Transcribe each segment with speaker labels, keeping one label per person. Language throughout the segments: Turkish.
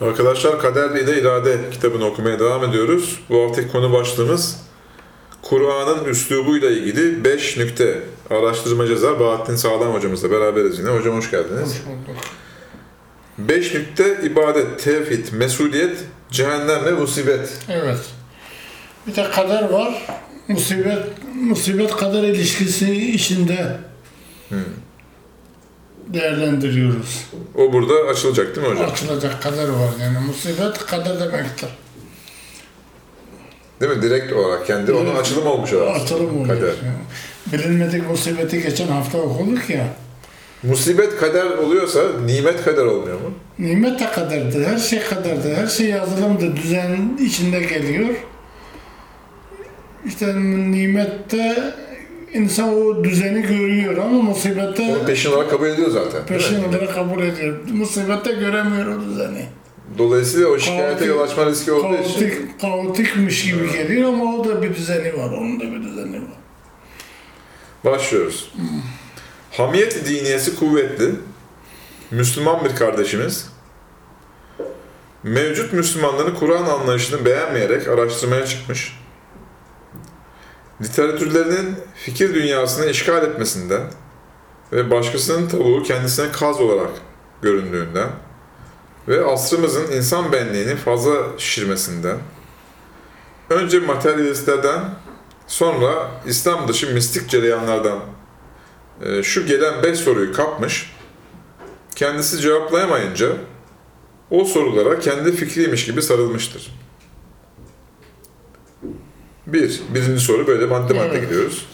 Speaker 1: Arkadaşlar Kader ile İrade kitabını okumaya devam ediyoruz. Bu haftaki konu başlığımız Kur'an'ın üslubuyla ilgili 5 nükte. Araştırmacı yazar Bahattin Sağlam hocamızla beraberiz yine. Hocam hoş geldiniz.
Speaker 2: Hoş bulduk.
Speaker 1: 5 nükte ibadet, tevhid, mesuliyet, cehennem ve musibet.
Speaker 2: Evet. Bir de kader var. Musibet, musibet kader ilişkisi içinde değerlendiriyoruz.
Speaker 1: O burada açılacak değil mi hocam?
Speaker 2: Açılacak kader var yani. Musibet kader demektir.
Speaker 1: Değil mi? Direkt olarak kendi onun
Speaker 2: Evet.
Speaker 1: açılım olmuş aslında.
Speaker 2: Açılım oluyor.
Speaker 1: Kader.
Speaker 2: Yani. Bilinmedik musibeti geçen hafta okuduk ya.
Speaker 1: Musibet kader oluyorsa nimet kader olmuyor mu?
Speaker 2: Nimet de kaderdir. Her şey kaderdir. Her şey yazılımdır. Düzen içinde geliyor. İşte nimette insan o düzeni görüyor ama musibette
Speaker 1: Onu peşin olarak kabul ediyor zaten.
Speaker 2: peşin olarak kabul ediyor. Musibette göremiyor o düzeni.
Speaker 1: Dolayısıyla o şikayete
Speaker 2: Kaotik-
Speaker 1: yol açma riski olduğu için
Speaker 2: Kaotik, kaotikmiş gibi geliyor ama o da bir düzeni var. Onun da bir düzeni var.
Speaker 1: Başlıyoruz. Hamiyet diniyesi kuvvetli, Müslüman bir kardeşimiz, mevcut Müslümanların Kur'an anlayışını beğenmeyerek araştırmaya çıkmış, literatürlerinin fikir dünyasını işgal etmesinden ve başkasının tavuğu kendisine kaz olarak göründüğünden ve asrımızın insan benliğini fazla şişirmesinden, önce materyalistlerden Sonra İslam dışı mistik cereyanlardan e, şu gelen beş soruyu kapmış, kendisi cevaplayamayınca o sorulara kendi fikriymiş gibi sarılmıştır. Bir, birinci soru böyle madde madde
Speaker 2: Evet.
Speaker 1: gidiyoruz.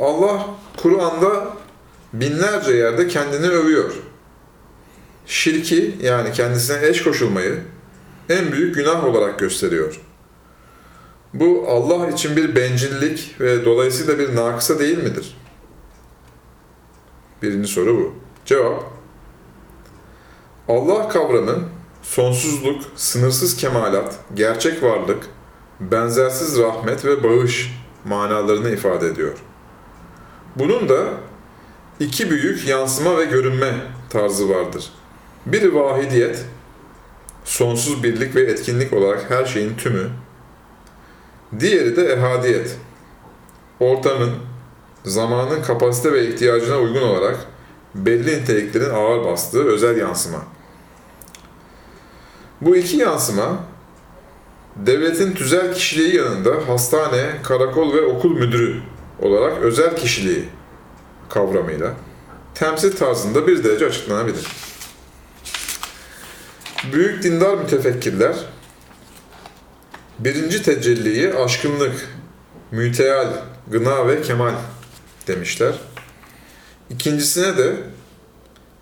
Speaker 1: Allah Kur'an'da binlerce yerde kendini övüyor. Şirki yani kendisine eş koşulmayı en büyük günah olarak gösteriyor. Bu Allah için bir bencillik ve dolayısıyla bir nakısa değil midir? Birinci soru bu. Cevap. Allah kavramı sonsuzluk, sınırsız kemalat, gerçek varlık, benzersiz rahmet ve bağış manalarını ifade ediyor. Bunun da iki büyük yansıma ve görünme tarzı vardır. Biri vahidiyet, sonsuz birlik ve etkinlik olarak her şeyin tümü, Diğeri de ehadiyet. Ortamın, zamanın kapasite ve ihtiyacına uygun olarak belli niteliklerin ağır bastığı özel yansıma. Bu iki yansıma, devletin tüzel kişiliği yanında hastane, karakol ve okul müdürü olarak özel kişiliği kavramıyla temsil tarzında bir derece açıklanabilir. Büyük dindar mütefekkirler Birinci tecelliyi aşkınlık, müteal, gına ve kemal demişler. İkincisine de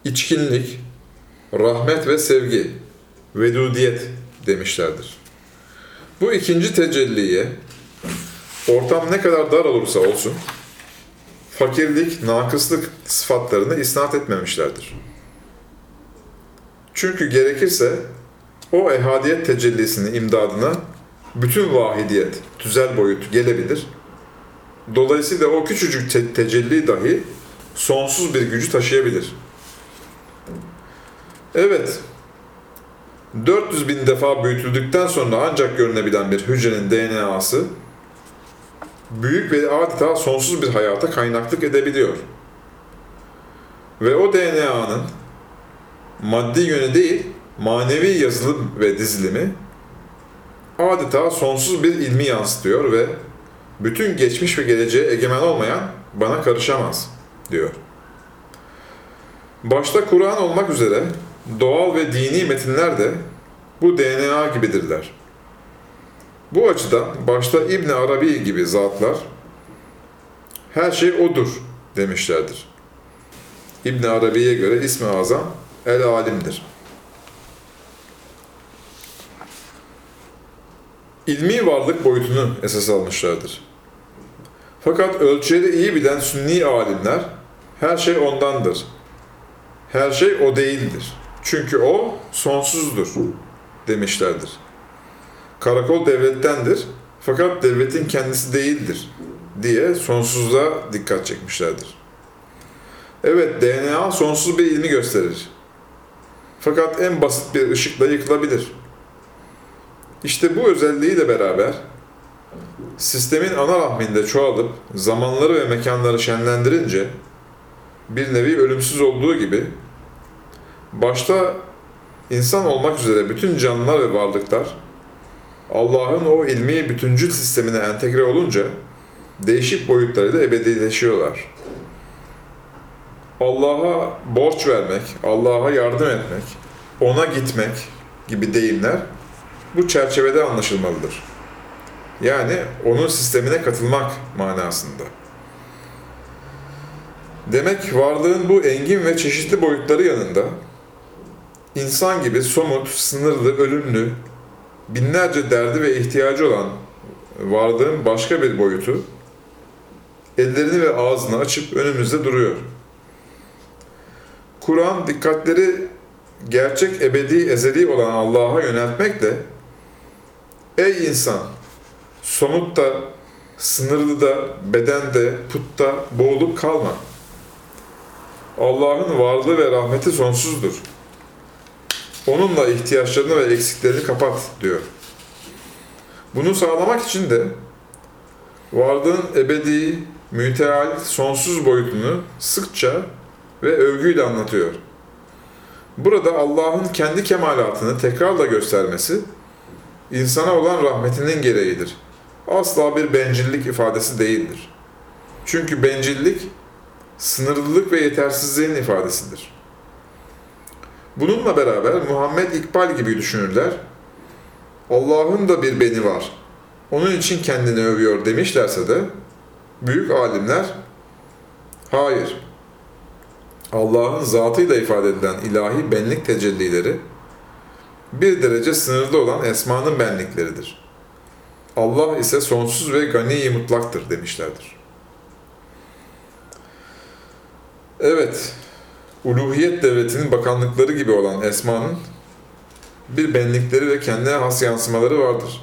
Speaker 1: içkinlik, rahmet ve sevgi, vedudiyet demişlerdir. Bu ikinci tecelliye ortam ne kadar dar olursa olsun fakirlik, nakıslık sıfatlarını isnat etmemişlerdir. Çünkü gerekirse o ehadiyet tecellisinin imdadına bütün vahidiyet, tüzel boyut gelebilir. Dolayısıyla o küçücük te- tecelli dahi sonsuz bir gücü taşıyabilir. Evet, 400 bin defa büyütüldükten sonra ancak görünebilen bir hücrenin DNA'sı büyük ve adeta sonsuz bir hayata kaynaklık edebiliyor. Ve o DNA'nın maddi yönü değil, manevi yazılım ve dizilimi adeta sonsuz bir ilmi yansıtıyor ve bütün geçmiş ve geleceğe egemen olmayan bana karışamaz diyor. Başta Kur'an olmak üzere doğal ve dini metinler de bu DNA gibidirler. Bu açıdan başta İbn Arabi gibi zatlar her şey odur demişlerdir. İbn Arabi'ye göre ismi azam el alimdir. ilmi varlık boyutunu esas almışlardır. Fakat ölçüleri iyi bilen sünni alimler her şey ondandır. Her şey o değildir. Çünkü o sonsuzdur demişlerdir. Karakol devlettendir fakat devletin kendisi değildir diye sonsuzluğa dikkat çekmişlerdir. Evet DNA sonsuz bir ilmi gösterir. Fakat en basit bir ışıkla yıkılabilir. İşte bu özelliğiyle beraber sistemin ana rahminde çoğalıp zamanları ve mekanları şenlendirince bir nevi ölümsüz olduğu gibi başta insan olmak üzere bütün canlılar ve varlıklar Allah'ın o ilmi bütüncül sistemine entegre olunca değişik boyutlarıyla ebedileşiyorlar. Allah'a borç vermek, Allah'a yardım etmek, ona gitmek gibi deyimler bu çerçevede anlaşılmalıdır. Yani onun sistemine katılmak manasında. Demek varlığın bu engin ve çeşitli boyutları yanında insan gibi somut, sınırlı, ölümlü, binlerce derdi ve ihtiyacı olan varlığın başka bir boyutu ellerini ve ağzını açıp önümüzde duruyor. Kur'an dikkatleri gerçek ebedi ezeli olan Allah'a yöneltmekle Ey insan! Somutta, sınırlı da, bedende, putta boğulup kalma. Allah'ın varlığı ve rahmeti sonsuzdur. Onunla ihtiyaçlarını ve eksiklerini kapat diyor. Bunu sağlamak için de varlığın ebedi, müteal, sonsuz boyutunu sıkça ve övgüyle anlatıyor. Burada Allah'ın kendi kemalatını tekrarla göstermesi, insana olan rahmetinin gereğidir. Asla bir bencillik ifadesi değildir. Çünkü bencillik, sınırlılık ve yetersizliğin ifadesidir. Bununla beraber Muhammed İkbal gibi düşünürler. Allah'ın da bir beni var. Onun için kendini övüyor demişlerse de büyük alimler hayır. Allah'ın zatıyla ifade edilen ilahi benlik tecellileri bir derece sınırlı olan esmanın benlikleridir. Allah ise sonsuz ve gani mutlaktır demişlerdir. Evet, uluhiyet devletinin bakanlıkları gibi olan esmanın bir benlikleri ve kendine has yansımaları vardır.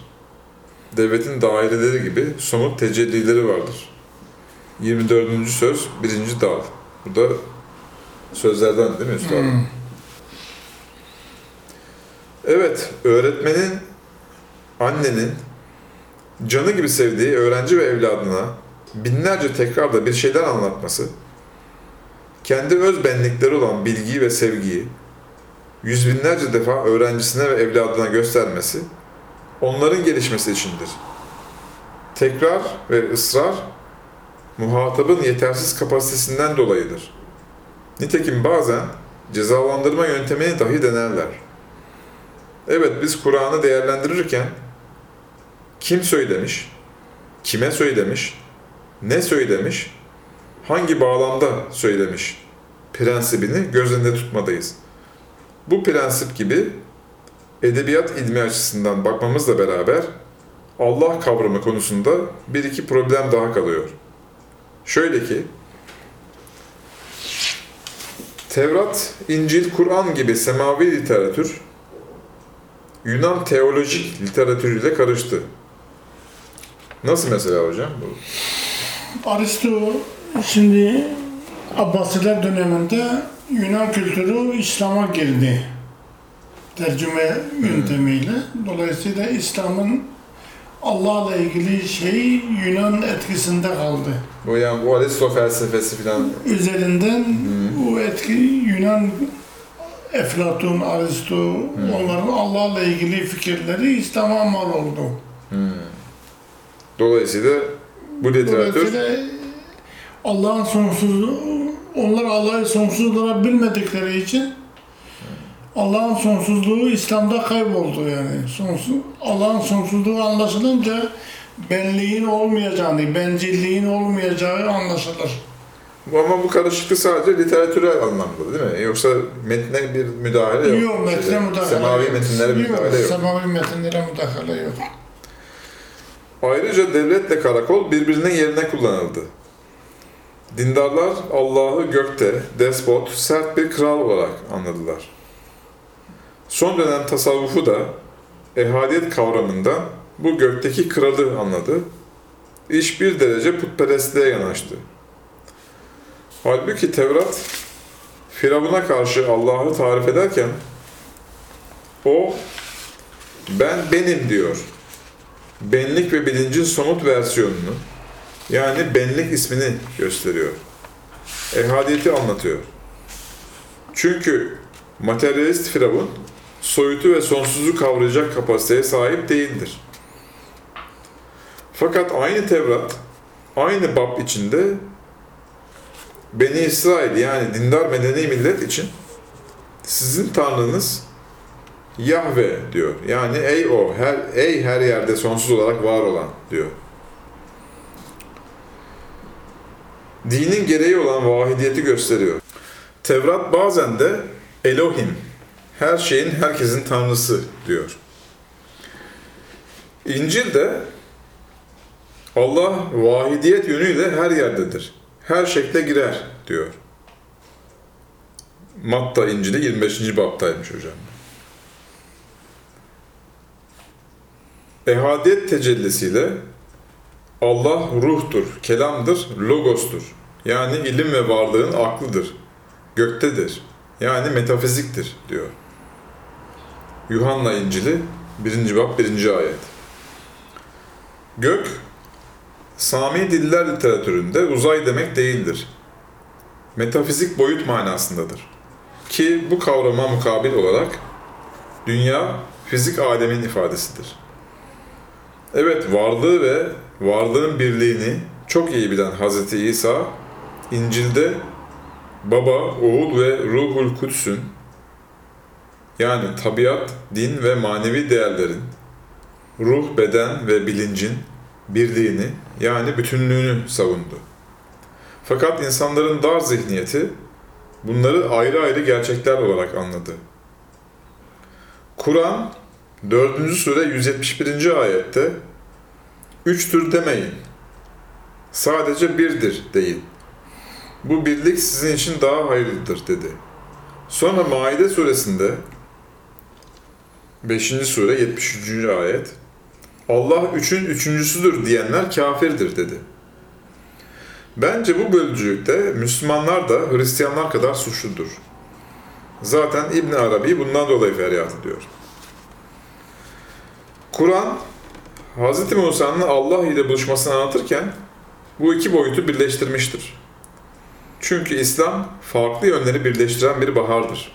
Speaker 1: Devletin daireleri gibi somut tecellileri vardır. 24. söz 1. dal. Bu da sözlerden değil mi Üstad?
Speaker 2: Hmm.
Speaker 1: Evet, öğretmenin, annenin canı gibi sevdiği öğrenci ve evladına binlerce tekrarda bir şeyler anlatması, kendi öz benlikleri olan bilgiyi ve sevgiyi yüz binlerce defa öğrencisine ve evladına göstermesi, onların gelişmesi içindir. Tekrar ve ısrar, muhatabın yetersiz kapasitesinden dolayıdır. Nitekim bazen cezalandırma yöntemini dahi denerler. Evet biz Kur'an'ı değerlendirirken kim söylemiş, kime söylemiş, ne söylemiş, hangi bağlamda söylemiş prensibini göz önünde tutmadayız. Bu prensip gibi edebiyat ilmi açısından bakmamızla beraber Allah kavramı konusunda bir iki problem daha kalıyor. Şöyle ki, Tevrat, İncil, Kur'an gibi semavi literatür Yunan teolojik literatürüyle karıştı. Nasıl mesela hocam bu?
Speaker 2: Aristo şimdi Abbasiler döneminde Yunan kültürü İslam'a girdi. Tercüme yöntemiyle. Dolayısıyla İslam'ın Allah'la ilgili şey Yunan etkisinde kaldı.
Speaker 1: Bu yani bu Aristo felsefesi falan.
Speaker 2: Üzerinden bu etki Yunan Eflatun, Aristo, onların Allah'la ilgili fikirleri İslam'a mal oldu.
Speaker 1: Dolayısıyla bu literatür
Speaker 2: Dolayısıyla Allah'ın sonsuzluğu, onlar Allah'ı sonsuz olarak bilmedikleri için Allah'ın sonsuzluğu İslam'da kayboldu yani. Sonsuz, Allah'ın sonsuzluğu anlaşılınca benliğin olmayacağını, bencilliğin olmayacağı anlaşılır.
Speaker 1: ama bu karışıklık sadece literatürel anlamda değil mi? Yoksa metne bir müdahale yok.
Speaker 2: Yok, metne
Speaker 1: Şeyde,
Speaker 2: müdahale
Speaker 1: Semavi
Speaker 2: yok.
Speaker 1: metinlere bir müdahale yok.
Speaker 2: Semavi metinlere müdahale yok.
Speaker 1: Ayrıca devletle karakol birbirinin yerine kullanıldı. Dindarlar Allah'ı gökte, despot, sert bir kral olarak anladılar. Son dönem tasavvufu da ehadiyet kavramından bu gökteki kralı anladı. İş bir derece putperestliğe yanaştı. Halbuki Tevrat, Firavun'a karşı Allah'ı tarif ederken O ben benim diyor. Benlik ve bilincin somut versiyonunu yani benlik ismini gösteriyor. Ehadiyeti anlatıyor. Çünkü materyalist firavun soyutu ve sonsuzu kavrayacak kapasiteye sahip değildir. Fakat aynı Tevrat, aynı bab içinde Beni İsrail yani dindar medeni millet için sizin tanrınız Yahve diyor. Yani ey o, her, ey her yerde sonsuz olarak var olan diyor. Dinin gereği olan vahidiyeti gösteriyor. Tevrat bazen de Elohim, her şeyin herkesin tanrısı diyor. İncil de Allah vahidiyet yönüyle her yerdedir. Her şekle girer diyor. Matta İncil'i 25. baptaymış hocam. Ehadiyet tecellisiyle Allah ruhtur, kelamdır, logostur. Yani ilim ve varlığın aklıdır, göktedir. Yani metafiziktir diyor. Yuhanna İncil'i 1. bab 1. ayet. Gök, Sami diller literatüründe uzay demek değildir. Metafizik boyut manasındadır. Ki bu kavrama mukabil olarak dünya fizik alemin ifadesidir. Evet varlığı ve varlığın birliğini çok iyi bilen Hz. İsa, İncil'de Baba, Oğul ve Ruhul Kudüs'ün yani tabiat, din ve manevi değerlerin, ruh, beden ve bilincin birliğini yani bütünlüğünü savundu. Fakat insanların dar zihniyeti bunları ayrı ayrı gerçekler olarak anladı. Kur'an 4. sure 171. ayette üçtür demeyin. Sadece birdir deyin. Bu birlik sizin için daha hayırlıdır dedi. Sonra Maide suresinde 5. sure 73. ayet Allah üçün üçüncüsüdür diyenler kafirdir dedi. Bence bu bölücülükte Müslümanlar da Hristiyanlar kadar suçludur. Zaten İbn Arabi bundan dolayı feryat ediyor. Kur'an Hz. Musa'nın Allah ile buluşmasını anlatırken bu iki boyutu birleştirmiştir. Çünkü İslam farklı yönleri birleştiren bir bahardır.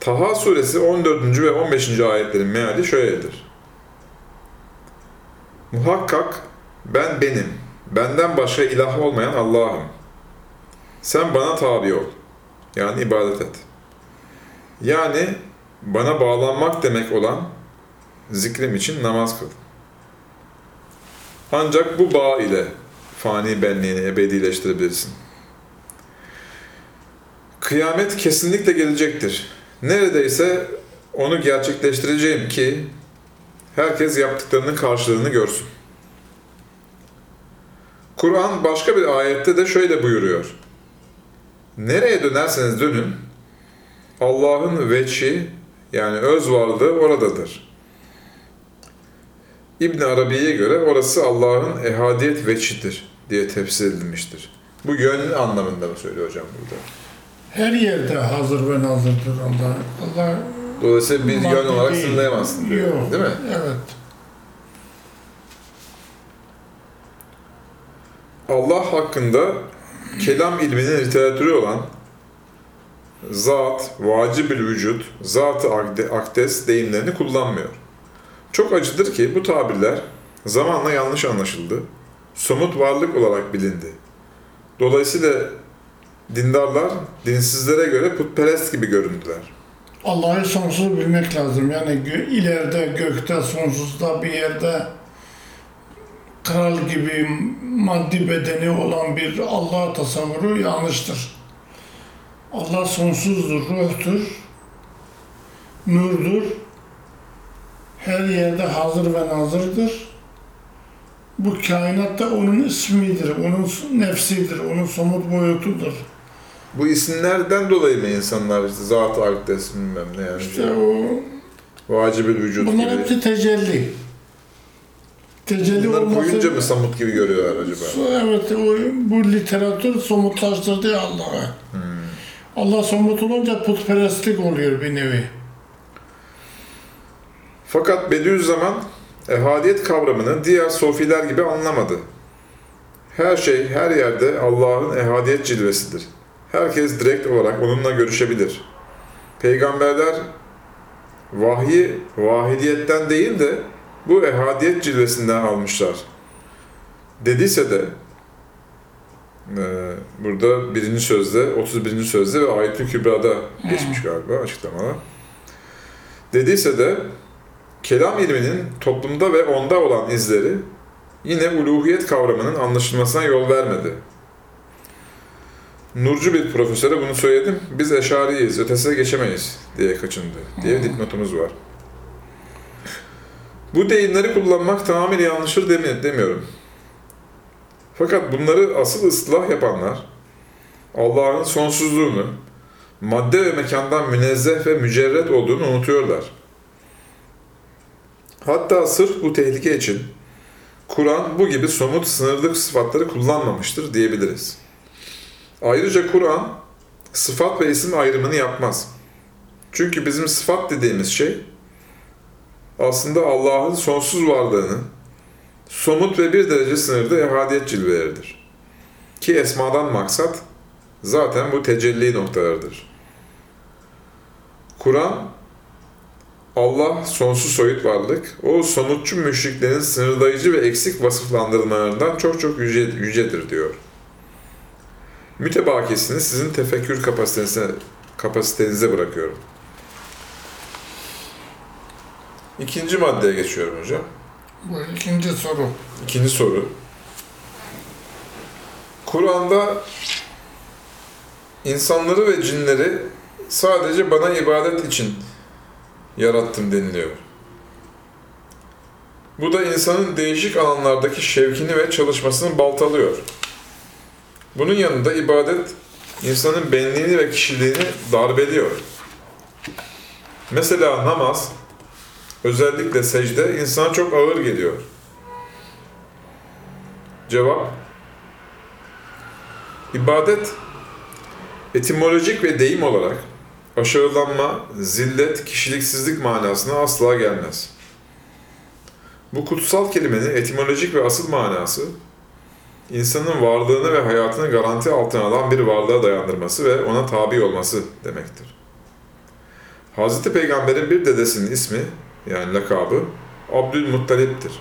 Speaker 1: Taha suresi 14. ve 15. ayetlerin meali şöyledir. Muhakkak ben benim, benden başka ilah olmayan Allah'ım. Sen bana tabi ol. Yani ibadet et. Yani bana bağlanmak demek olan zikrim için namaz kıl. Ancak bu bağ ile fani benliğini ebedileştirebilirsin. Kıyamet kesinlikle gelecektir. Neredeyse onu gerçekleştireceğim ki herkes yaptıklarının karşılığını görsün. Kur'an başka bir ayette de şöyle buyuruyor. Nereye dönerseniz dönün, Allah'ın veçi yani öz varlığı oradadır. İbn Arabi'ye göre orası Allah'ın ehadiyet veçidir diye tefsir edilmiştir. Bu yön anlamında mı söylüyor hocam burada?
Speaker 2: Her yerde hazır ve nazırdır Allah. Allah
Speaker 1: Dolayısıyla bir yön olarak
Speaker 2: değil.
Speaker 1: sınırlayamazsın diyor.
Speaker 2: Yok.
Speaker 1: Değil mi?
Speaker 2: Evet.
Speaker 1: Allah hakkında kelam ilminin literatürü olan zat, vacibül vücut, zat-ı akde- akdes deyimlerini kullanmıyor. Çok acıdır ki bu tabirler zamanla yanlış anlaşıldı, somut varlık olarak bilindi. Dolayısıyla dindarlar dinsizlere göre putperest gibi göründüler.
Speaker 2: Allah'ı sonsuz bilmek lazım. Yani gö- ileride, gökte, sonsuzda bir yerde kral gibi maddi bedeni olan bir Allah tasavvuru yanlıştır. Allah sonsuzdur, ruhtur, nurdur. Her yerde hazır ve nazırdır. Bu kainatta onun ismidir, onun nefsidir, onun somut boyutudur.
Speaker 1: Bu isimlerden dolayı mı insanlar işte zat-ı akdes bilmem ne yani
Speaker 2: İşte o
Speaker 1: vacibül vücut
Speaker 2: Bunlar
Speaker 1: gibi.
Speaker 2: hepsi tecelli. Tecelli
Speaker 1: Bunları
Speaker 2: olması...
Speaker 1: koyunca mı samut gibi görüyorlar acaba?
Speaker 2: Evet, o, bu literatür somutlaştırdı Allah'ı. Allah somut olunca putperestlik oluyor bir nevi.
Speaker 1: Fakat Bediüzzaman ehadiyet kavramını diğer sofiler gibi anlamadı. Her şey her yerde Allah'ın ehadiyet cilvesidir. Herkes direkt olarak onunla görüşebilir. Peygamberler vahyi vahidiyetten değil de bu ehadiyet cilvesinden almışlar. Dediyse de e, burada birinci sözde, 31. sözde ve ayet-i kübrada geçmiş galiba açıklamalar. Dediyse de kelam ilminin toplumda ve onda olan izleri yine uluhiyet kavramının anlaşılmasına yol vermedi. Nurcu bir profesöre bunu söyledim. Biz eşariyiz, ötesine geçemeyiz diye kaçındı diye dipnotumuz var. Bu deyimleri kullanmak tamamıyla yanlıştır demi- demiyorum. Fakat bunları asıl ıslah yapanlar Allah'ın sonsuzluğunu, madde ve mekandan münezzeh ve mücerret olduğunu unutuyorlar. Hatta sırf bu tehlike için Kur'an bu gibi somut sınırlı sıfatları kullanmamıştır diyebiliriz. Ayrıca Kur'an sıfat ve isim ayrımını yapmaz. Çünkü bizim sıfat dediğimiz şey aslında Allah'ın sonsuz varlığını somut ve bir derece sınırda ehadiyet cilveleridir. Ki esmadan maksat zaten bu tecelli noktalarıdır. Kur'an Allah sonsuz soyut varlık, o somutçu müşriklerin sınırlayıcı ve eksik vasıflandırmalarından çok çok yüce, yücedir diyor. Mütebakisini sizin tefekkür kapasitenize, kapasitenize bırakıyorum. İkinci maddeye geçiyorum hocam.
Speaker 2: Bu ikinci soru.
Speaker 1: İkinci soru. Kur'an'da insanları ve cinleri sadece bana ibadet için yarattım deniliyor. Bu da insanın değişik alanlardaki şevkini ve çalışmasını baltalıyor. Bunun yanında ibadet insanın benliğini ve kişiliğini darbeliyor. Mesela namaz, özellikle secde insana çok ağır geliyor. Cevap İbadet etimolojik ve deyim olarak aşağılanma, zillet, kişiliksizlik manasına asla gelmez. Bu kutsal kelimenin etimolojik ve asıl manası insanın varlığını ve hayatını garanti altına alan bir varlığa dayandırması ve ona tabi olması demektir. Hz. Peygamber'in bir dedesinin ismi yani lakabı Abdülmuttalip'tir.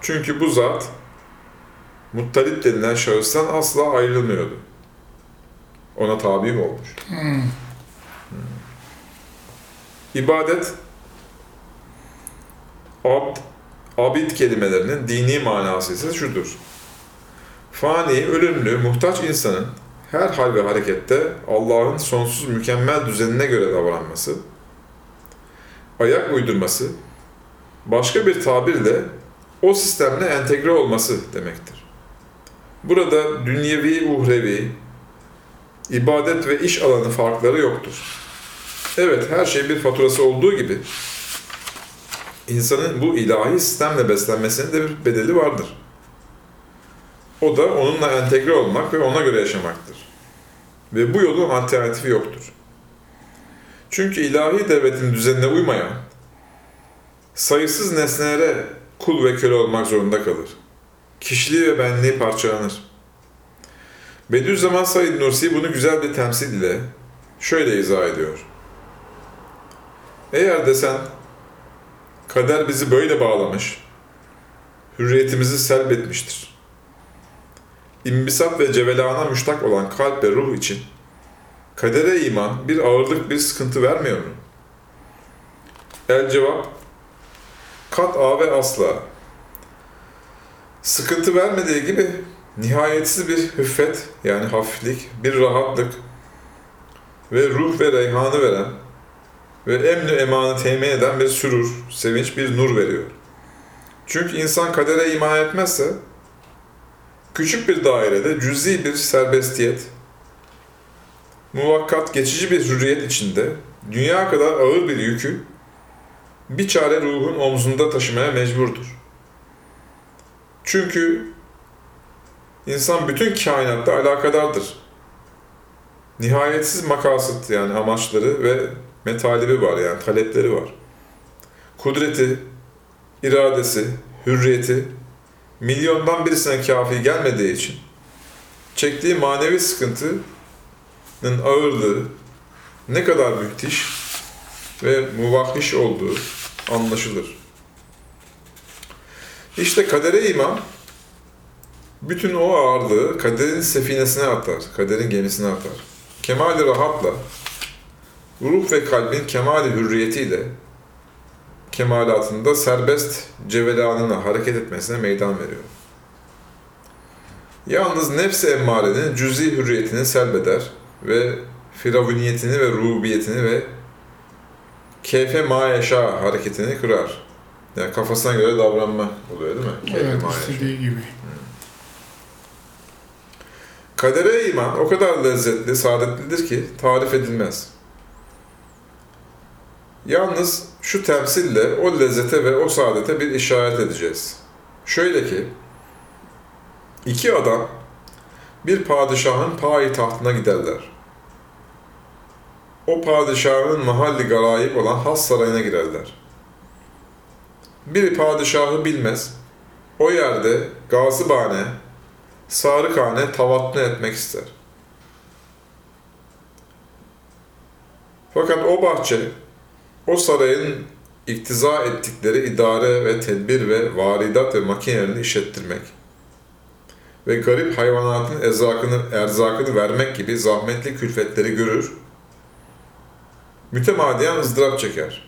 Speaker 1: Çünkü bu zat Muttalip denilen şahıstan asla ayrılmıyordu. Ona tabi olmuş?
Speaker 2: Hmm.
Speaker 1: İbadet, abd, abid kelimelerinin dini manası ise şudur. Fani, ölümlü, muhtaç insanın her hal ve harekette Allah'ın sonsuz mükemmel düzenine göre davranması, ayak uydurması, başka bir tabirle o sistemle entegre olması demektir. Burada dünyevi, uhrevi, ibadet ve iş alanı farkları yoktur. Evet, her şey bir faturası olduğu gibi insanın bu ilahi sistemle beslenmesinin de bir bedeli vardır. O da onunla entegre olmak ve ona göre yaşamaktır. Ve bu yolun alternatifi yoktur. Çünkü ilahi devletin düzenine uymayan, sayısız nesnelere kul ve köle olmak zorunda kalır. Kişiliği ve benliği parçalanır. Bediüzzaman Said Nursi bunu güzel bir temsil ile şöyle izah ediyor. Eğer desen, kader bizi böyle bağlamış, hürriyetimizi selbetmiştir. İmbisat ve cevelana müştak olan kalp ve ruh için kadere iman bir ağırlık, bir sıkıntı vermiyor mu? El cevap, kat a ve asla. Sıkıntı vermediği gibi nihayetsiz bir hüffet yani hafiflik, bir rahatlık ve ruh ve reyhanı veren ve emni emanı temin eden bir sürur, sevinç, bir nur veriyor. Çünkü insan kadere iman etmezse, küçük bir dairede cüzi bir serbestiyet, muvakkat geçici bir hürriyet içinde dünya kadar ağır bir yükü bir çare ruhun omzunda taşımaya mecburdur. Çünkü insan bütün kainatta alakadardır. Nihayetsiz makasıt yani amaçları ve metalibi var yani talepleri var. kudreti, iradesi, hürriyeti milyondan birisine kafi gelmediği için çektiği manevi sıkıntının ağırlığı ne kadar müthiş ve muvahhiş olduğu anlaşılır. İşte kadere iman bütün o ağırlığı kaderin sefinesine atar, kaderin gemisine atar. Kemali rahatla, ruh ve kalbin kemali hürriyetiyle kemalatında serbest cevelanına hareket etmesine meydan veriyor. Yalnız nefs-i emmarenin cüzi hürriyetini selbeder ve firavuniyetini ve rububiyetini ve keyfe ma yaşa hareketini kırar. Yani kafasına göre davranma oluyor değil mi? Keyfe
Speaker 2: Evet
Speaker 1: ma yaşa.
Speaker 2: istediği gibi.
Speaker 1: Kadere iman o kadar lezzetli, saadetlidir ki tarif edilmez. Yalnız şu temsille o lezzete ve o saadete bir işaret edeceğiz. Şöyle ki, iki adam bir padişahın payi tahtına giderler. O padişahın mahalli garayip olan has sarayına girerler. Biri padişahı bilmez, o yerde gazibane, Sarıkhane tavatını etmek ister. Fakat o bahçe, o sarayın iktiza ettikleri idare ve tedbir ve varidat ve makinelerini işlettirmek ve garip hayvanatın erzakını, erzakını vermek gibi zahmetli külfetleri görür, mütemadiyen ızdırap çeker.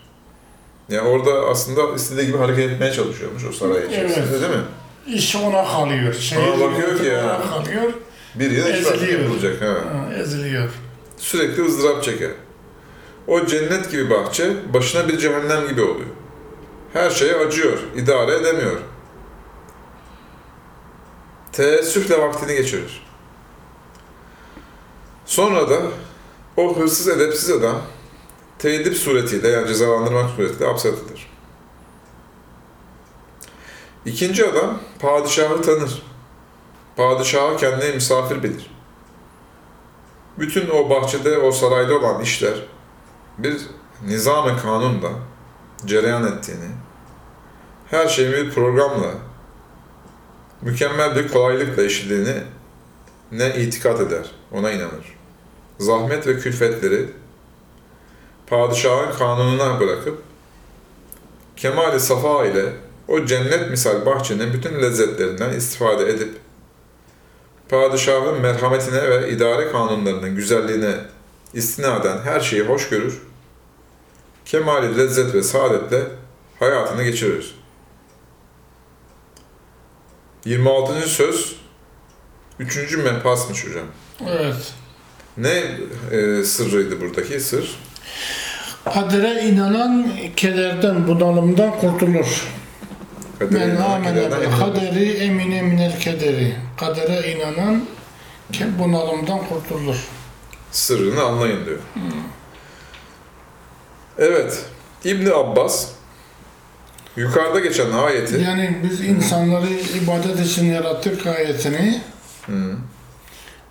Speaker 1: Yani orada aslında istediği gibi hareket etmeye çalışıyormuş o saray içerisinde
Speaker 2: Evet.
Speaker 1: değil mi?
Speaker 2: İş ona kalıyor. Şehir
Speaker 1: Ona bakıyor ki ya.
Speaker 2: kalıyor.
Speaker 1: Bir yere iş yapılacak. Ha.
Speaker 2: Ha, eziliyor.
Speaker 1: sürekli ızdırap çeker. O cennet gibi bahçe başına bir cehennem gibi oluyor. Her şeye acıyor, idare edemiyor. Teessüfle vaktini geçirir. Sonra da o hırsız edepsiz adam teyidip suretiyle yani cezalandırmak suretiyle hapsedilir. İkinci adam padişahı tanır. Padişahı kendine misafir bilir bütün o bahçede, o sarayda olan işler bir nizam-ı kanunla cereyan ettiğini, her şeyin bir programla, mükemmel bir kolaylıkla işlediğini ne itikat eder, ona inanır. Zahmet ve külfetleri padişahın kanununa bırakıp kemali safa ile o cennet misal bahçenin bütün lezzetlerinden istifade edip padişahın merhametine ve idare kanunlarının güzelliğine istinaden her şeyi hoş görür, kemali lezzet ve saadetle hayatını geçirir. 26. söz 3. mehpasmış hocam.
Speaker 2: Evet.
Speaker 1: Ne e, sırrıydı buradaki sır?
Speaker 2: Kadere inanan kederden, bunalımdan kurtulur.
Speaker 1: Kadere
Speaker 2: Men amene bil kaderi emine minel kederi. Kadere inanan bunalımdan kurtulur.
Speaker 1: Sırrını anlayın diyor. Evet, İbni Abbas yukarıda geçen ayeti
Speaker 2: Yani biz insanları ibadet için yarattık ayetini
Speaker 1: Hı.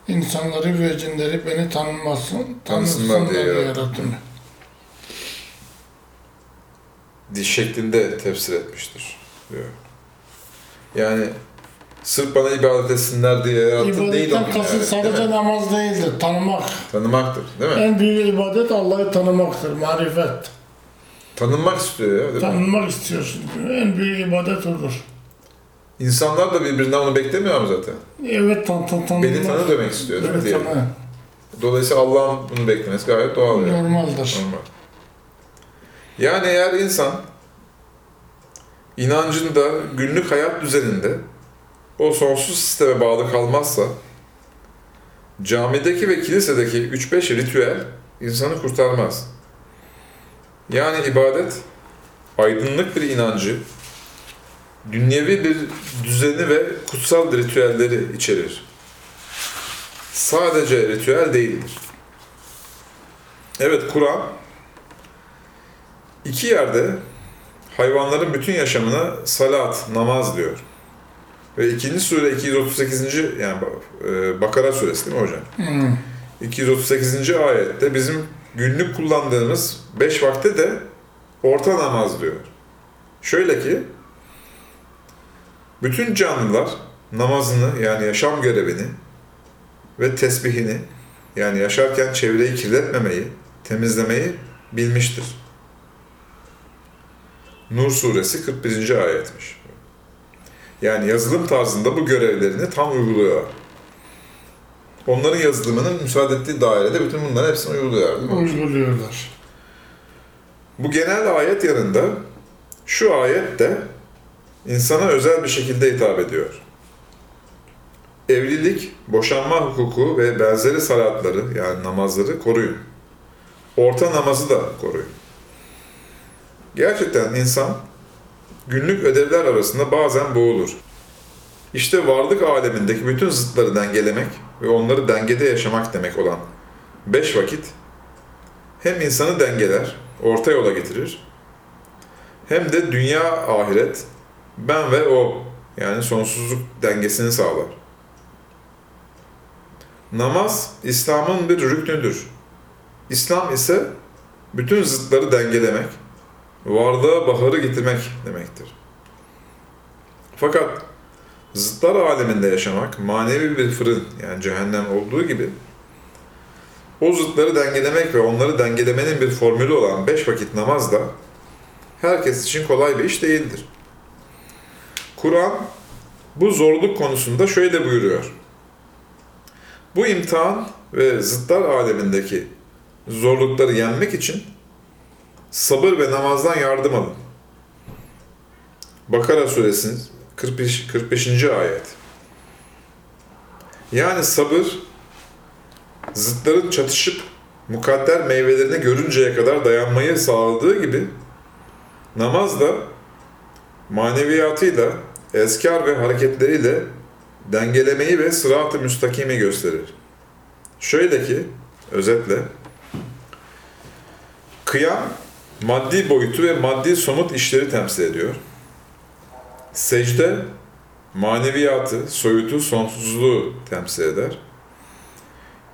Speaker 2: insanları ve cinleri beni tanımasın,
Speaker 1: Tanısınlar diye yarattım. diş şeklinde tefsir etmiştir diyor. Yani sırf bana ibadet etsinler diye yarattı değil
Speaker 2: İbadetten
Speaker 1: onun
Speaker 2: kasıt
Speaker 1: yani,
Speaker 2: sadece
Speaker 1: değil mi?
Speaker 2: namaz değildir, tanımak.
Speaker 1: Tanımaktır değil mi?
Speaker 2: En büyük ibadet Allah'ı tanımaktır, marifet.
Speaker 1: Tanınmak istiyor ya değil mi?
Speaker 2: Tanınmak istiyorsun. En büyük ibadet odur.
Speaker 1: İnsanlar da birbirinden onu beklemiyor mu zaten?
Speaker 2: Evet, tan tan tanımak.
Speaker 1: Beni tanı demek istiyor değil mi
Speaker 2: Evet, tanı.
Speaker 1: Dolayısıyla Allah'ın bunu beklemesi gayet doğal yani.
Speaker 2: Normaldir.
Speaker 1: Normal. Yani eğer insan inancında, günlük hayat düzeninde o sonsuz sisteme bağlı kalmazsa camideki ve kilisedeki 3-5 ritüel insanı kurtarmaz. Yani ibadet aydınlık bir inancı, dünyevi bir düzeni ve kutsal ritüelleri içerir. Sadece ritüel değildir. Evet Kur'an iki yerde hayvanların bütün yaşamına salat, namaz diyor. Ve ikinci sure 238. yani e, Bakara suresi değil mi hocam?
Speaker 2: Hmm.
Speaker 1: 238. ayette bizim günlük kullandığımız beş vakte de orta namaz diyor. Şöyle ki, bütün canlılar namazını yani yaşam görevini ve tesbihini yani yaşarken çevreyi kirletmemeyi, temizlemeyi bilmiştir. Nur suresi 41. ayetmiş. Yani yazılım tarzında bu görevlerini tam uyguluyorlar. Onların yazılımının müsaade ettiği dairede bütün bunların hepsini uyguluyorlar. değil mi?
Speaker 2: Uyguluyorlar.
Speaker 1: Bu genel ayet yanında şu ayet de insana özel bir şekilde hitap ediyor. Evlilik, boşanma hukuku ve benzeri salatları yani namazları koruyun. Orta namazı da koruyun. Gerçekten insan günlük ödevler arasında bazen boğulur. İşte varlık alemindeki bütün zıtları dengelemek ve onları dengede yaşamak demek olan beş vakit hem insanı dengeler, orta yola getirir, hem de dünya ahiret, ben ve o yani sonsuzluk dengesini sağlar. Namaz İslam'ın bir rüknüdür. İslam ise bütün zıtları dengelemek, varlığa baharı getirmek demektir. Fakat zıtlar aleminde yaşamak manevi bir fırın yani cehennem olduğu gibi o zıtları dengelemek ve onları dengelemenin bir formülü olan beş vakit namaz da herkes için kolay bir iş değildir. Kur'an bu zorluk konusunda şöyle buyuruyor. Bu imtihan ve zıtlar alemindeki zorlukları yenmek için sabır ve namazdan yardım alın. Bakara suresinin 45. 45. ayet. Yani sabır zıtların çatışıp mukadder meyvelerini görünceye kadar dayanmayı sağladığı gibi namaz da maneviyatıyla, eskar ve hareketleriyle dengelemeyi ve sırat-ı müstakimi gösterir. Şöyle ki, özetle, kıyam maddi boyutu ve maddi somut işleri temsil ediyor. Secde maneviyatı, soyutu, sonsuzluğu temsil eder.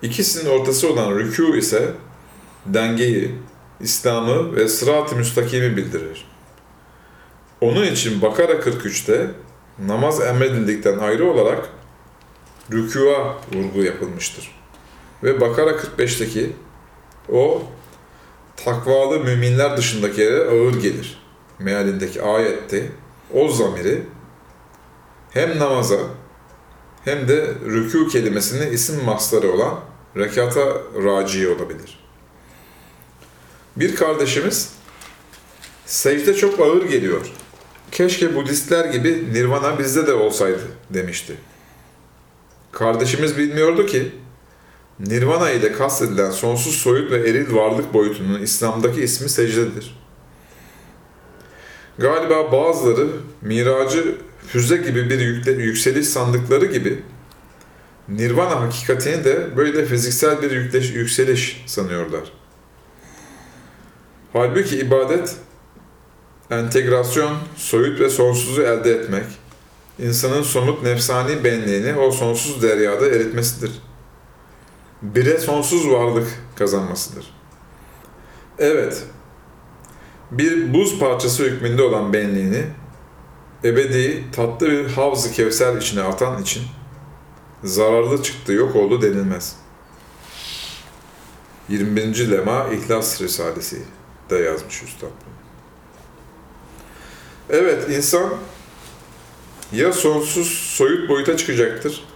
Speaker 1: İkisinin ortası olan rükû ise dengeyi, İslam'ı ve sırat-ı müstakimi bildirir. Onun için Bakara 43'te namaz emredildikten ayrı olarak rükûa vurgu yapılmıştır. Ve Bakara 45'teki o takvalı müminler dışındaki yere ağır gelir. Mealindeki ayette o zamiri hem namaza hem de rükû kelimesinin isim masları olan rekata raci olabilir. Bir kardeşimiz secde çok ağır geliyor. Keşke Budistler gibi nirvana bizde de olsaydı demişti. Kardeşimiz bilmiyordu ki nirvana ile kastedilen sonsuz soyut ve eril varlık boyutunun İslam'daki ismi secdedir. Galiba bazıları miracı füze gibi bir yükseliş sandıkları gibi nirvana hakikatini de böyle fiziksel bir yükleş, yükseliş sanıyorlar. Halbuki ibadet, entegrasyon, soyut ve sonsuzu elde etmek, insanın somut nefsani benliğini o sonsuz deryada eritmesidir. Bire sonsuz varlık kazanmasıdır. Evet, bir buz parçası hükmünde olan benliğini ebedi tatlı bir havz-ı kevser içine atan için zararlı çıktı yok oldu denilmez. 21. lema İhlas Risalesi de yazmış Üstad. Evet insan ya sonsuz soyut boyuta çıkacaktır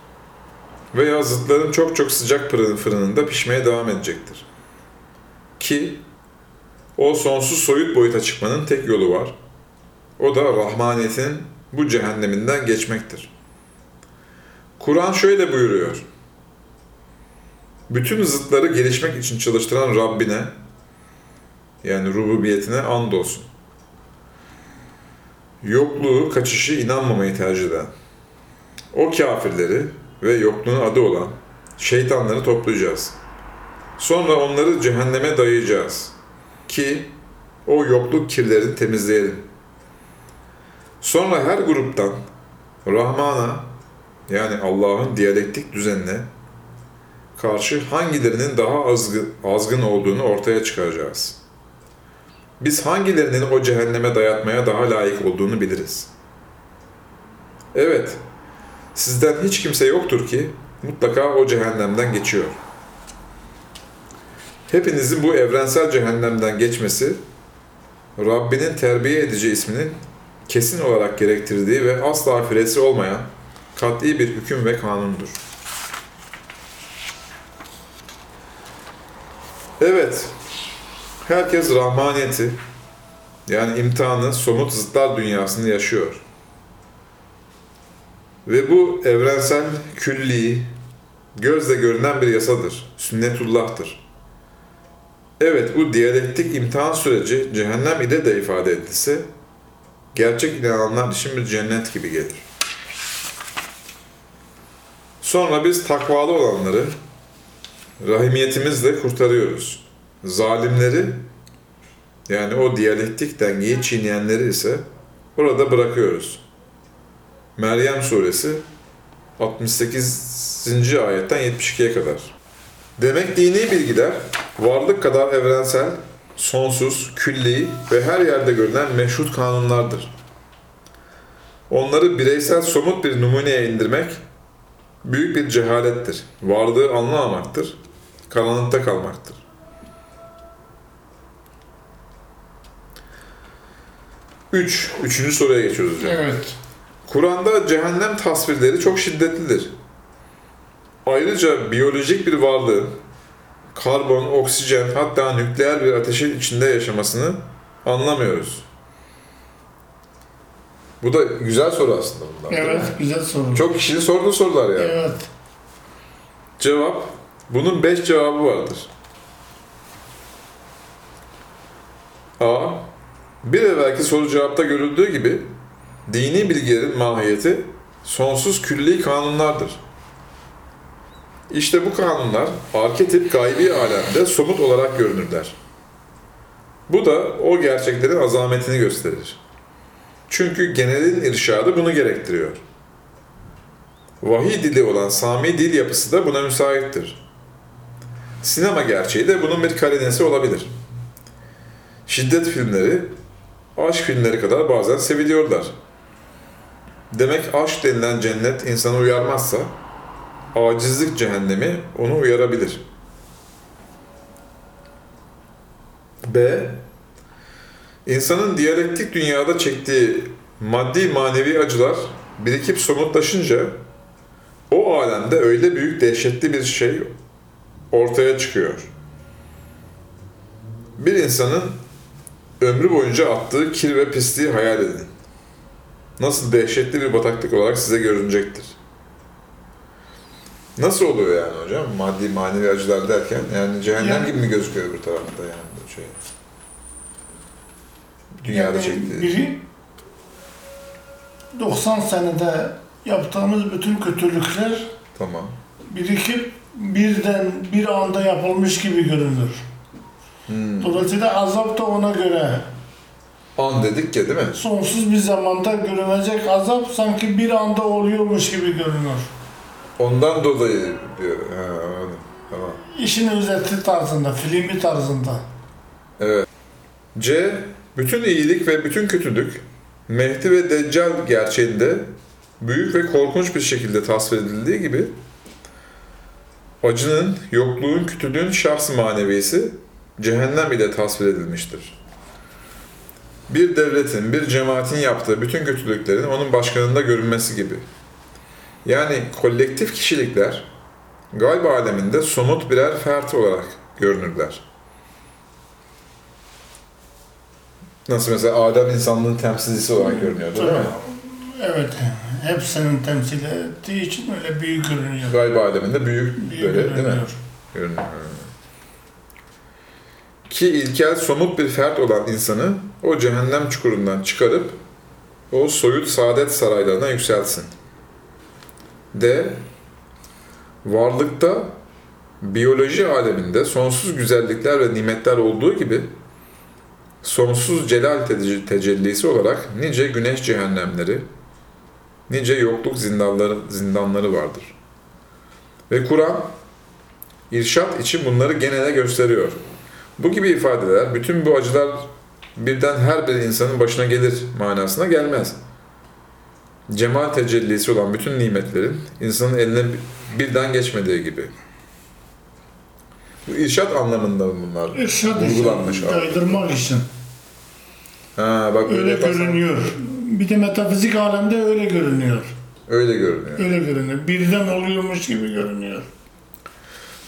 Speaker 1: veya zıtların çok çok sıcak fırınında pişmeye devam edecektir. Ki o sonsuz soyut boyuta çıkmanın tek yolu var. O da rahmaniyetin bu cehenneminden geçmektir. Kur'an şöyle buyuruyor. Bütün zıtları gelişmek için çalıştıran Rabbine, yani rububiyetine andolsun. Yokluğu, kaçışı inanmamayı tercih eden, o kafirleri ve yokluğun adı olan şeytanları toplayacağız. Sonra onları cehenneme dayayacağız ki o yokluk kirlerini temizleyelim. Sonra her gruptan Rahman'a yani Allah'ın diyalektik düzenine karşı hangilerinin daha azgın, azgın olduğunu ortaya çıkaracağız. biz hangilerinin o cehenneme dayatmaya daha layık olduğunu biliriz. Evet, sizden hiç kimse yoktur ki mutlaka o cehennemden geçiyor. Hepinizin bu evrensel cehennemden geçmesi, Rabbinin terbiye edici isminin kesin olarak gerektirdiği ve asla firesi olmayan kat'i bir hüküm ve kanundur. Evet, herkes rahmaniyeti, yani imtihanı somut zıtlar dünyasında yaşıyor. Ve bu evrensel, külli, gözle görünen bir yasadır, sünnetullah'tır. Evet, bu diyalektik imtihan süreci cehennem ile de ifade edilse, gerçek inananlar için bir cennet gibi gelir. Sonra biz takvalı olanları rahimiyetimizle kurtarıyoruz. Zalimleri yani o diyalektik dengeyi çiğneyenleri ise orada bırakıyoruz. Meryem suresi 68. ayetten 72'ye kadar. Demek dini bilgiler varlık kadar evrensel, sonsuz, külli ve her yerde görülen meşhut kanunlardır. Onları bireysel somut bir numuneye indirmek büyük bir cehalettir. Varlığı anlamamaktır, karanlıkta kalmaktır. Üç, üçüncü soruya geçiyoruz hocam.
Speaker 2: Evet.
Speaker 1: Kur'an'da cehennem tasvirleri çok şiddetlidir. Ayrıca biyolojik bir varlığın karbon, oksijen hatta nükleer bir ateşin içinde yaşamasını anlamıyoruz. Bu da güzel soru aslında bunlar.
Speaker 2: Evet, güzel soru.
Speaker 1: Çok kişinin sorduğu sorular yani.
Speaker 2: Evet.
Speaker 1: Cevap, bunun beş cevabı vardır. A. Bir evvelki soru cevapta görüldüğü gibi dini bilgilerin mahiyeti sonsuz külli kanunlardır. İşte bu kanunlar arketip gaybi alemde somut olarak görünürler. Bu da o gerçeklerin azametini gösterir. Çünkü genelin irşadı bunu gerektiriyor. Vahiy dili olan Sami dil yapısı da buna müsaittir. Sinema gerçeği de bunun bir karinesi olabilir. Şiddet filmleri, aşk filmleri kadar bazen seviliyorlar. Demek aşk denilen cennet insanı uyarmazsa, acizlik cehennemi onu uyarabilir. B. İnsanın diyalektik dünyada çektiği maddi manevi acılar birikip somutlaşınca o alemde öyle büyük dehşetli bir şey ortaya çıkıyor. Bir insanın ömrü boyunca attığı kir ve pisliği hayal edin. Nasıl dehşetli bir bataklık olarak size görünecektir. Nasıl oluyor yani hocam? Maddi manevi acılar derken yani cehennem
Speaker 2: Yani-
Speaker 1: gibi mi gözüküyor bir tarafta yani bu şey? Dünyada
Speaker 2: Yani
Speaker 1: çektiği.
Speaker 2: Biri 90 senede yaptığımız bütün kötülükler
Speaker 1: Tamam.
Speaker 2: birikip birden bir anda yapılmış gibi görünür.
Speaker 1: Hmm.
Speaker 2: Dolayısıyla azap da ona göre
Speaker 1: An dedik ya değil mi?
Speaker 2: sonsuz bir zamanda görünecek azap sanki bir anda oluyormuş gibi görünür.
Speaker 1: Ondan dolayı diyor. Ha, anladım. Tamam.
Speaker 2: İşin özeti tarzında, filmi tarzında.
Speaker 1: Evet. C. Bütün iyilik ve bütün kötülük Mehdi ve Deccal gerçeğinde büyük ve korkunç bir şekilde tasvir edildiği gibi acının, yokluğun, kötülüğün şahs manevisi cehennem ile tasvir edilmiştir. Bir devletin, bir cemaatin yaptığı bütün kötülüklerin onun başkanında görünmesi gibi. Yani kolektif kişilikler gayb aleminde somut birer fert olarak görünürler. Nasıl mesela Adem insanlığın temsilcisi olarak görünüyordu değil mi?
Speaker 2: Evet, hepsinin temsil ettiği için öyle büyük görünüyor.
Speaker 1: Gayb aleminde büyük,
Speaker 2: Büyük
Speaker 1: böyle değil mi?
Speaker 2: görünüyor.
Speaker 1: Görünüyor. Ki ilkel somut bir fert olan insanı o cehennem çukurundan çıkarıp o soyut saadet saraylarına yükselsin. D. Varlıkta biyoloji aleminde sonsuz güzellikler ve nimetler olduğu gibi sonsuz celal te- tecellisi olarak nice güneş cehennemleri, nice yokluk zindanları, zindanları vardır. Ve Kur'an irşat için bunları genele gösteriyor. Bu gibi ifadeler bütün bu acılar birden her bir insanın başına gelir manasına gelmez. Cemal tecellisi olan bütün nimetlerin insanın eline birden geçmediği gibi. Bu irşat anlamında bunlar.
Speaker 2: İrşad
Speaker 1: Vurgulanmış
Speaker 2: için,
Speaker 1: abi.
Speaker 2: kaydırmak için.
Speaker 1: Ha bak öyle, yaparsan
Speaker 2: görünüyor. Bir de metafizik alemde öyle görünüyor.
Speaker 1: öyle görünüyor.
Speaker 2: Öyle görünüyor. Birden oluyormuş gibi görünüyor.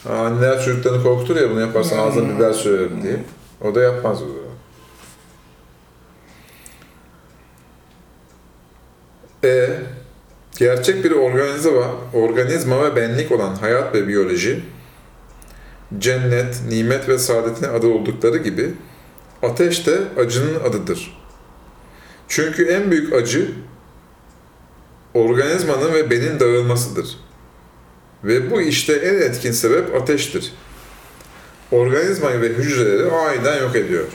Speaker 1: Anneler çocuklarını korkutur ya bunu yaparsan ağzına biber sürerim diye. O da yapmaz o zaman. E gerçek bir organizma, organizma ve benlik olan hayat ve biyoloji, cennet, nimet ve saadetin adı oldukları gibi ateş de acının adıdır. Çünkü en büyük acı organizmanın ve benin dağılmasıdır. Ve bu işte en etkin sebep ateştir. Organizmayı ve hücreleri aniden yok ediyor.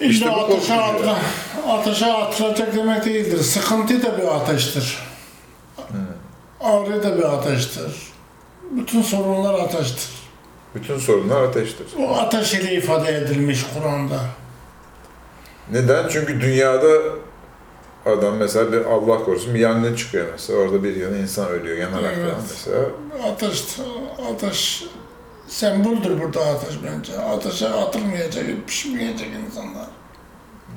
Speaker 2: İşte
Speaker 1: İşte bu
Speaker 2: atla, ateşe atılacak demek değildir. Sıkıntı da bir ateştir. Ağrı da bir ateştir. Bütün sorunlar ateştir.
Speaker 1: Bütün sorunlar ateştir.
Speaker 2: O ateş ile ifade edilmiş Kur'an'da.
Speaker 1: Neden? Çünkü dünyada adam mesela bir Allah korusun bir yangın çıkıyor mesela. Orada bir yana insan ölüyor yanarak
Speaker 2: Evet.
Speaker 1: falan mesela.
Speaker 2: Ateş, ateş semboldür burada ateş bence. Ateşe atılmayacak, pişmeyecek insanlar.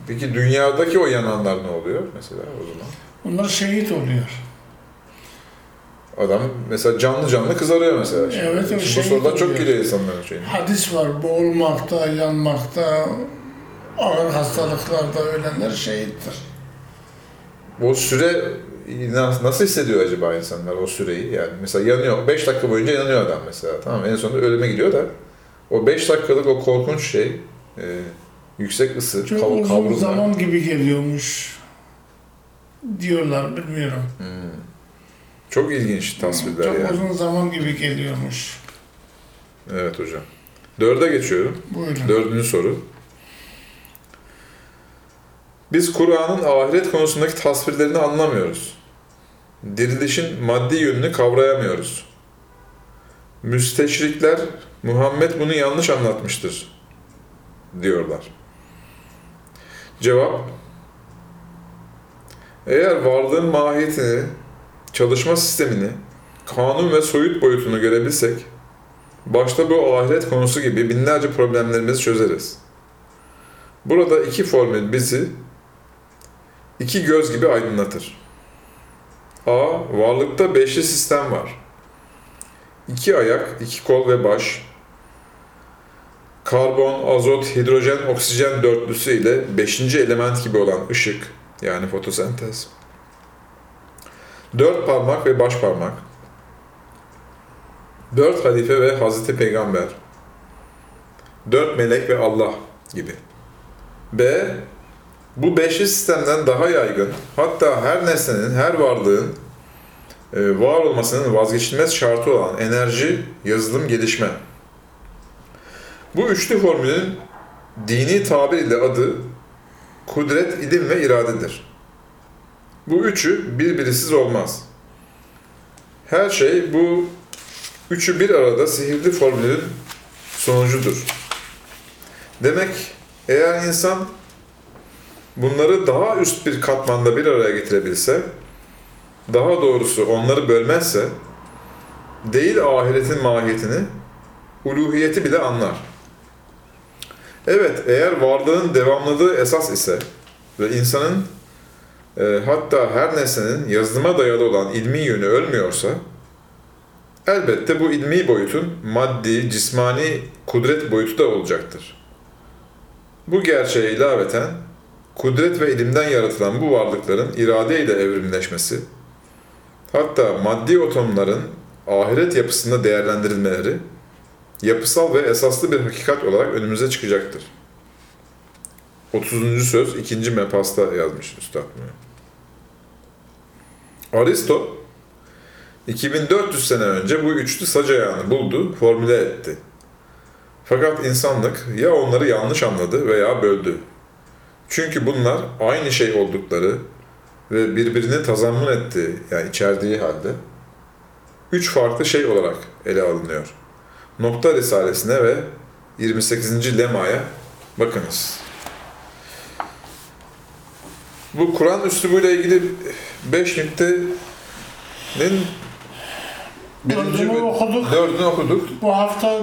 Speaker 1: Peki dünyadaki o yananlar ne oluyor mesela o zaman?
Speaker 2: Bunlar şehit oluyor.
Speaker 1: Adam mesela canlı canlı kızarıyor mesela. Şimdi.
Speaker 2: Evet, o
Speaker 1: Şimdi bu sorular çok geliyor insanların şeyine.
Speaker 2: Hadis var, boğulmakta, yanmakta, ağır hastalıklarda ölenler şehittir.
Speaker 1: O süre na- nasıl hissediyor acaba insanlar o süreyi? Yani mesela yanıyor, 5 dakika boyunca yanıyor adam mesela. Tamam en sonunda ölüme gidiyor da o 5 dakikalık o korkunç şey, e, yüksek ısı,
Speaker 2: Çok
Speaker 1: kav-
Speaker 2: uzun
Speaker 1: kavrulma.
Speaker 2: zaman gibi geliyormuş diyorlar, bilmiyorum.
Speaker 1: Hmm. Çok ilginç tasvirler
Speaker 2: Çok
Speaker 1: yani.
Speaker 2: uzun zaman gibi geliyormuş.
Speaker 1: Evet hocam. Dörde geçiyorum.
Speaker 2: Buyurun.
Speaker 1: Dördüncü soru. Biz Kur'an'ın ahiret konusundaki tasvirlerini anlamıyoruz. Dirilişin maddi yönünü kavrayamıyoruz. Müsteşrikler Muhammed bunu yanlış anlatmıştır diyorlar. Cevap Eğer varlığın mahiyetini, çalışma sistemini, kanun ve soyut boyutunu görebilsek, başta bu ahiret konusu gibi binlerce problemlerimizi çözeriz. Burada iki formül bizi iki göz gibi aydınlatır. A. Varlıkta beşli sistem var. İki ayak, iki kol ve baş. Karbon, azot, hidrojen, oksijen dörtlüsü ile beşinci element gibi olan ışık, yani fotosentez. Dört parmak ve baş parmak. Dört halife ve Hazreti Peygamber. Dört melek ve Allah gibi. B. Bu beşli sistemden daha yaygın, hatta her nesnenin, her varlığın e, var olmasının vazgeçilmez şartı olan enerji, yazılım, gelişme. Bu üçlü formülün dini tabir ile adı kudret, ilim ve iradedir. Bu üçü birbirisiz olmaz. Her şey bu üçü bir arada sihirli formülün sonucudur. Demek eğer insan bunları daha üst bir katmanda bir araya getirebilse, daha doğrusu onları bölmezse, değil ahiretin mahiyetini, uluhiyeti bile anlar. Evet, eğer varlığın devamlılığı esas ise ve insanın e, hatta her nesnenin yazılıma dayalı olan ilmi yönü ölmüyorsa, elbette bu ilmi boyutun maddi, cismani kudret boyutu da olacaktır. Bu gerçeğe ilaveten, kudret ve ilimden yaratılan bu varlıkların iradeyle evrimleşmesi, hatta maddi otomların ahiret yapısında değerlendirilmeleri, yapısal ve esaslı bir hakikat olarak önümüze çıkacaktır. 30. söz 2. mepasta yazmış Üstad bunu. Aristo, 2400 sene önce bu üçlü sac ayağını buldu, formüle etti. Fakat insanlık ya onları yanlış anladı veya böldü. Çünkü bunlar aynı şey oldukları ve birbirini tazammun ettiği, yani içerdiği halde üç farklı şey olarak ele alınıyor. Nokta Risalesine ve 28. lemaya bakınız. Bu Kur'an üslubuyla ilgili 5 nüktenin
Speaker 2: Dördünü okuduk.
Speaker 1: Dördünü okuduk.
Speaker 2: Bu hafta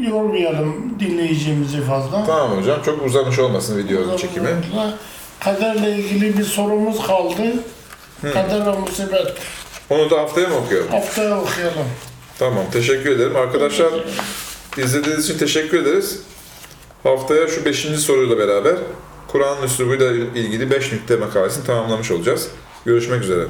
Speaker 2: yormayalım dinleyicimizi fazla.
Speaker 1: Tamam hocam. Çok uzamış olmasın video çekimi.
Speaker 2: Kaderle ilgili bir sorumuz kaldı. Kader ve musibet.
Speaker 1: Onu da haftaya mı okuyalım?
Speaker 2: Haftaya okuyalım.
Speaker 1: Tamam. Teşekkür ederim. Arkadaşlar izlediğiniz için teşekkür ederiz. Haftaya şu 5. soruyla beraber Kur'an üslubuyla ilgili 5 nükte makalesini tamamlamış olacağız. Görüşmek üzere.